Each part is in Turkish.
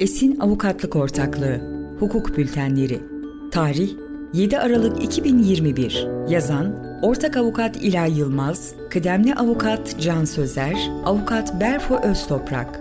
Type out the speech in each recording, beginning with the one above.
Esin Avukatlık Ortaklığı Hukuk Bültenleri Tarih 7 Aralık 2021 Yazan Ortak Avukat İlay Yılmaz Kıdemli Avukat Can Sözer Avukat Berfo Öztoprak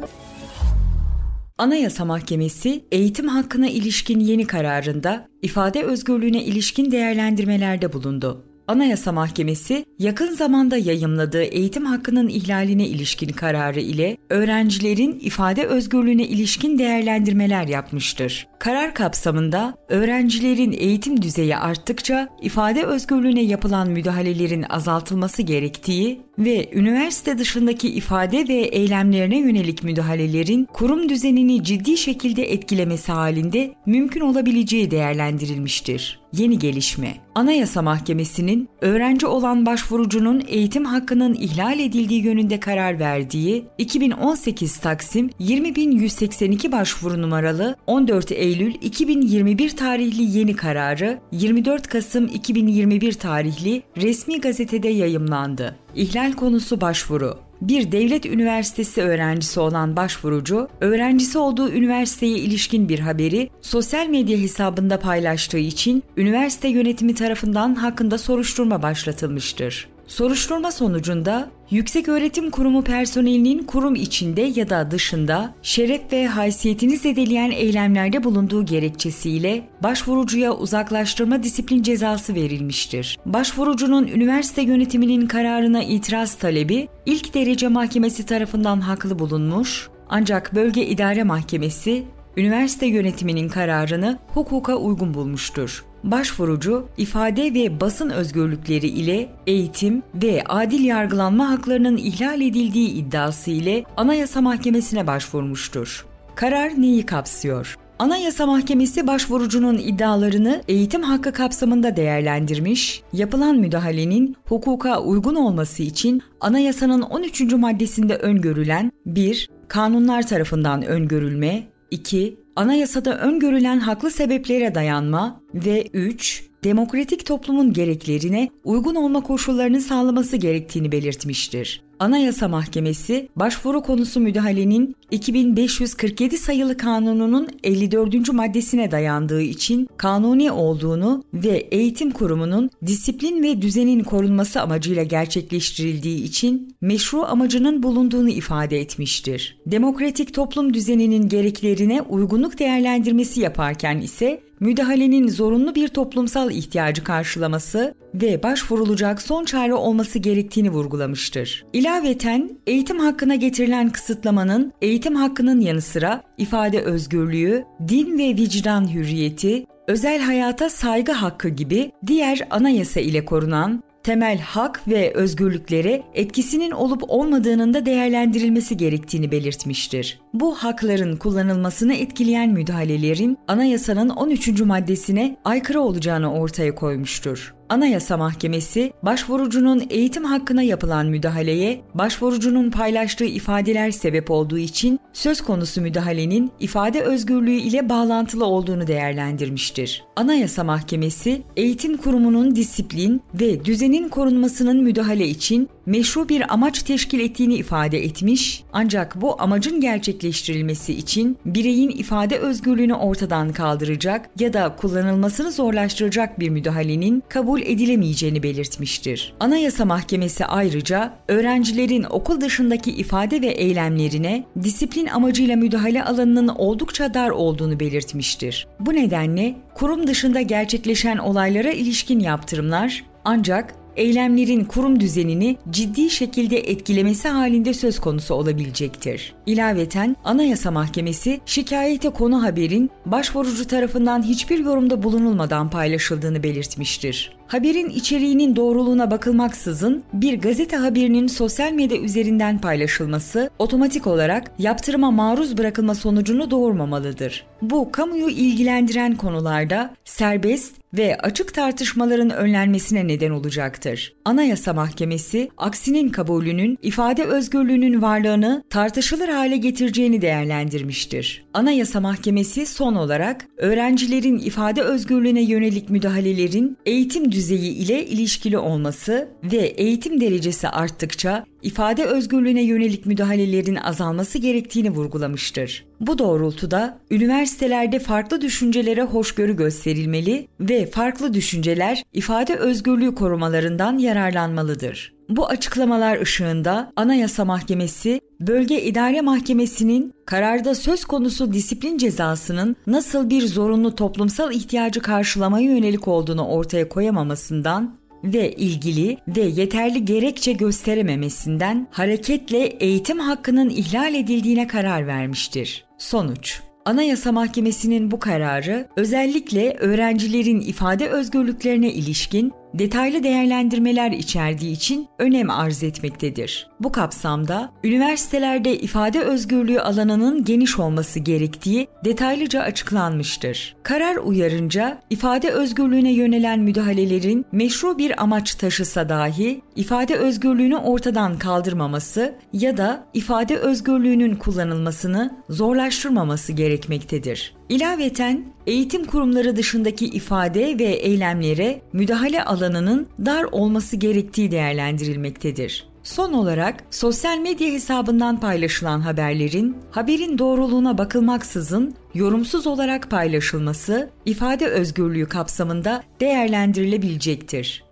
Anayasa Mahkemesi eğitim hakkına ilişkin yeni kararında ifade özgürlüğüne ilişkin değerlendirmelerde bulundu. Anayasa Mahkemesi yakın zamanda yayımladığı eğitim hakkının ihlaline ilişkin kararı ile öğrencilerin ifade özgürlüğüne ilişkin değerlendirmeler yapmıştır. Karar kapsamında öğrencilerin eğitim düzeyi arttıkça ifade özgürlüğüne yapılan müdahalelerin azaltılması gerektiği ve üniversite dışındaki ifade ve eylemlerine yönelik müdahalelerin kurum düzenini ciddi şekilde etkilemesi halinde mümkün olabileceği değerlendirilmiştir. Yeni gelişme. Anayasa Mahkemesi'nin öğrenci olan başvurucunun eğitim hakkının ihlal edildiği yönünde karar verdiği 2018 Taksim 20182 başvuru numaralı 14 Eylül 2021 tarihli yeni kararı 24 Kasım 2021 tarihli resmi gazetede yayımlandı. İhlal konusu başvuru. Bir devlet üniversitesi öğrencisi olan başvurucu, öğrencisi olduğu üniversiteye ilişkin bir haberi sosyal medya hesabında paylaştığı için üniversite yönetimi tarafından hakkında soruşturma başlatılmıştır. Soruşturma sonucunda Yüksek Öğretim Kurumu personelinin kurum içinde ya da dışında şeref ve haysiyetini zedeleyen eylemlerde bulunduğu gerekçesiyle başvurucuya uzaklaştırma disiplin cezası verilmiştir. Başvurucunun üniversite yönetiminin kararına itiraz talebi ilk derece mahkemesi tarafından haklı bulunmuş ancak bölge idare mahkemesi üniversite yönetiminin kararını hukuka uygun bulmuştur başvurucu ifade ve basın özgürlükleri ile eğitim ve adil yargılanma haklarının ihlal edildiği iddiası ile Anayasa Mahkemesi'ne başvurmuştur. Karar neyi kapsıyor? Anayasa Mahkemesi başvurucunun iddialarını eğitim hakkı kapsamında değerlendirmiş, yapılan müdahalenin hukuka uygun olması için anayasanın 13. maddesinde öngörülen 1. Kanunlar tarafından öngörülme, 2 anayasada öngörülen haklı sebeplere dayanma ve 3. demokratik toplumun gereklerine uygun olma koşullarını sağlaması gerektiğini belirtmiştir. Anayasa Mahkemesi başvuru konusu müdahalenin 2547 sayılı kanununun 54. maddesine dayandığı için kanuni olduğunu ve eğitim kurumunun disiplin ve düzenin korunması amacıyla gerçekleştirildiği için meşru amacının bulunduğunu ifade etmiştir. Demokratik toplum düzeninin gereklerine uygunluk değerlendirmesi yaparken ise müdahalenin zorunlu bir toplumsal ihtiyacı karşılaması ve başvurulacak son çare olması gerektiğini vurgulamıştır. İlaveten eğitim hakkına getirilen kısıtlamanın eğitim hakkının yanı sıra ifade özgürlüğü, din ve vicdan hürriyeti, özel hayata saygı hakkı gibi diğer anayasa ile korunan temel hak ve özgürlüklere etkisinin olup olmadığının da değerlendirilmesi gerektiğini belirtmiştir. Bu hakların kullanılmasını etkileyen müdahalelerin anayasanın 13. maddesine aykırı olacağını ortaya koymuştur. Anayasa Mahkemesi, başvurucunun eğitim hakkına yapılan müdahaleye, başvurucunun paylaştığı ifadeler sebep olduğu için söz konusu müdahalenin ifade özgürlüğü ile bağlantılı olduğunu değerlendirmiştir. Anayasa Mahkemesi, eğitim kurumunun disiplin ve düzenin korunmasının müdahale için meşru bir amaç teşkil ettiğini ifade etmiş ancak bu amacın gerçekleştirilmesi için bireyin ifade özgürlüğünü ortadan kaldıracak ya da kullanılmasını zorlaştıracak bir müdahalenin kabul edilemeyeceğini belirtmiştir. Anayasa Mahkemesi ayrıca öğrencilerin okul dışındaki ifade ve eylemlerine disiplin amacıyla müdahale alanının oldukça dar olduğunu belirtmiştir. Bu nedenle kurum dışında gerçekleşen olaylara ilişkin yaptırımlar ancak eylemlerin kurum düzenini ciddi şekilde etkilemesi halinde söz konusu olabilecektir. İlaveten Anayasa Mahkemesi şikayete konu haberin başvurucu tarafından hiçbir yorumda bulunulmadan paylaşıldığını belirtmiştir. Haberin içeriğinin doğruluğuna bakılmaksızın bir gazete haberinin sosyal medya üzerinden paylaşılması otomatik olarak yaptırıma maruz bırakılma sonucunu doğurmamalıdır. Bu kamuyu ilgilendiren konularda serbest ve açık tartışmaların önlenmesine neden olacaktır. Anayasa Mahkemesi aksinin kabulünün ifade özgürlüğünün varlığını tartışılır hale getireceğini değerlendirmiştir. Anayasa Mahkemesi son olarak öğrencilerin ifade özgürlüğüne yönelik müdahalelerin eğitim düzeyi ile ilişkili olması ve eğitim derecesi arttıkça ifade özgürlüğüne yönelik müdahalelerin azalması gerektiğini vurgulamıştır. Bu doğrultuda üniversitelerde farklı düşüncelere hoşgörü gösterilmeli ve farklı düşünceler ifade özgürlüğü korumalarından yararlanmalıdır. Bu açıklamalar ışığında Anayasa Mahkemesi, Bölge İdare Mahkemesi'nin kararda söz konusu disiplin cezasının nasıl bir zorunlu toplumsal ihtiyacı karşılamaya yönelik olduğunu ortaya koyamamasından ve ilgili ve yeterli gerekçe gösterememesinden hareketle eğitim hakkının ihlal edildiğine karar vermiştir. Sonuç Anayasa Mahkemesi'nin bu kararı özellikle öğrencilerin ifade özgürlüklerine ilişkin detaylı değerlendirmeler içerdiği için önem arz etmektedir. Bu kapsamda üniversitelerde ifade özgürlüğü alanının geniş olması gerektiği detaylıca açıklanmıştır. Karar uyarınca ifade özgürlüğüne yönelen müdahalelerin meşru bir amaç taşısa dahi ifade özgürlüğünü ortadan kaldırmaması ya da ifade özgürlüğünün kullanılmasını zorlaştırmaması gerekmektedir. İlaveten eğitim kurumları dışındaki ifade ve eylemlere müdahale alanının dar olması gerektiği değerlendirilmektedir. Son olarak sosyal medya hesabından paylaşılan haberlerin haberin doğruluğuna bakılmaksızın yorumsuz olarak paylaşılması ifade özgürlüğü kapsamında değerlendirilebilecektir.